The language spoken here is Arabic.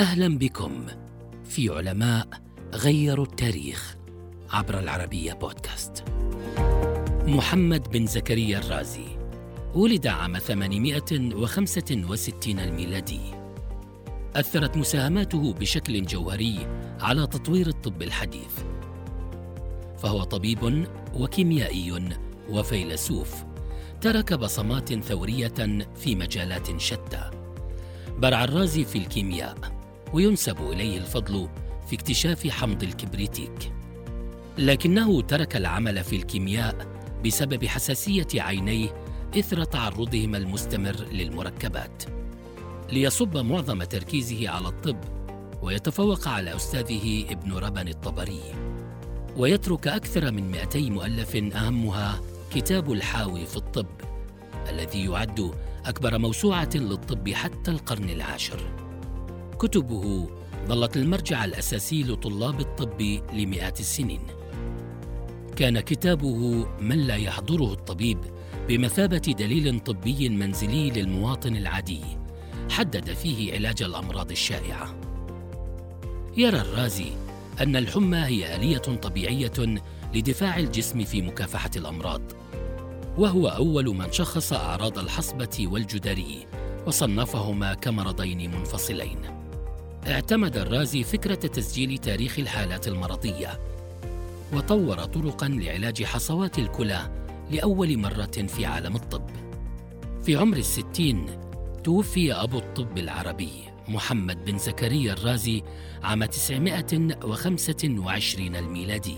أهلا بكم في علماء غيروا التاريخ عبر العربية بودكاست. محمد بن زكريا الرازي ولد عام 865 الميلادي. أثرت مساهماته بشكل جوهري على تطوير الطب الحديث. فهو طبيب وكيميائي وفيلسوف ترك بصمات ثورية في مجالات شتى. برع الرازي في الكيمياء وينسب إليه الفضل في اكتشاف حمض الكبريتيك. لكنه ترك العمل في الكيمياء بسبب حساسية عينيه إثر تعرضهما المستمر للمركبات ليصب معظم تركيزه على الطب ويتفوق على أستاذه ابن ربن الطبري. ويترك أكثر من 200 مؤلف أهمها كتاب الحاوي في الطب الذي يعد أكبر موسوعة للطب حتى القرن العاشر. كتبه ظلت المرجع الأساسي لطلاب الطب لمئات السنين. كان كتابه من لا يحضره الطبيب بمثابة دليل طبي منزلي للمواطن العادي حدد فيه علاج الأمراض الشائعة. يرى الرازي أن الحمى هي آلية طبيعية لدفاع الجسم في مكافحة الأمراض وهو أول من شخص أعراض الحصبة والجدري وصنفهما كمرضين منفصلين. اعتمد الرازي فكرة تسجيل تاريخ الحالات المرضية وطور طرقا لعلاج حصوات الكلى لأول مرة في عالم الطب. في عمر الستين توفي أبو الطب العربي محمد بن زكريا الرازي عام 925 الميلادي.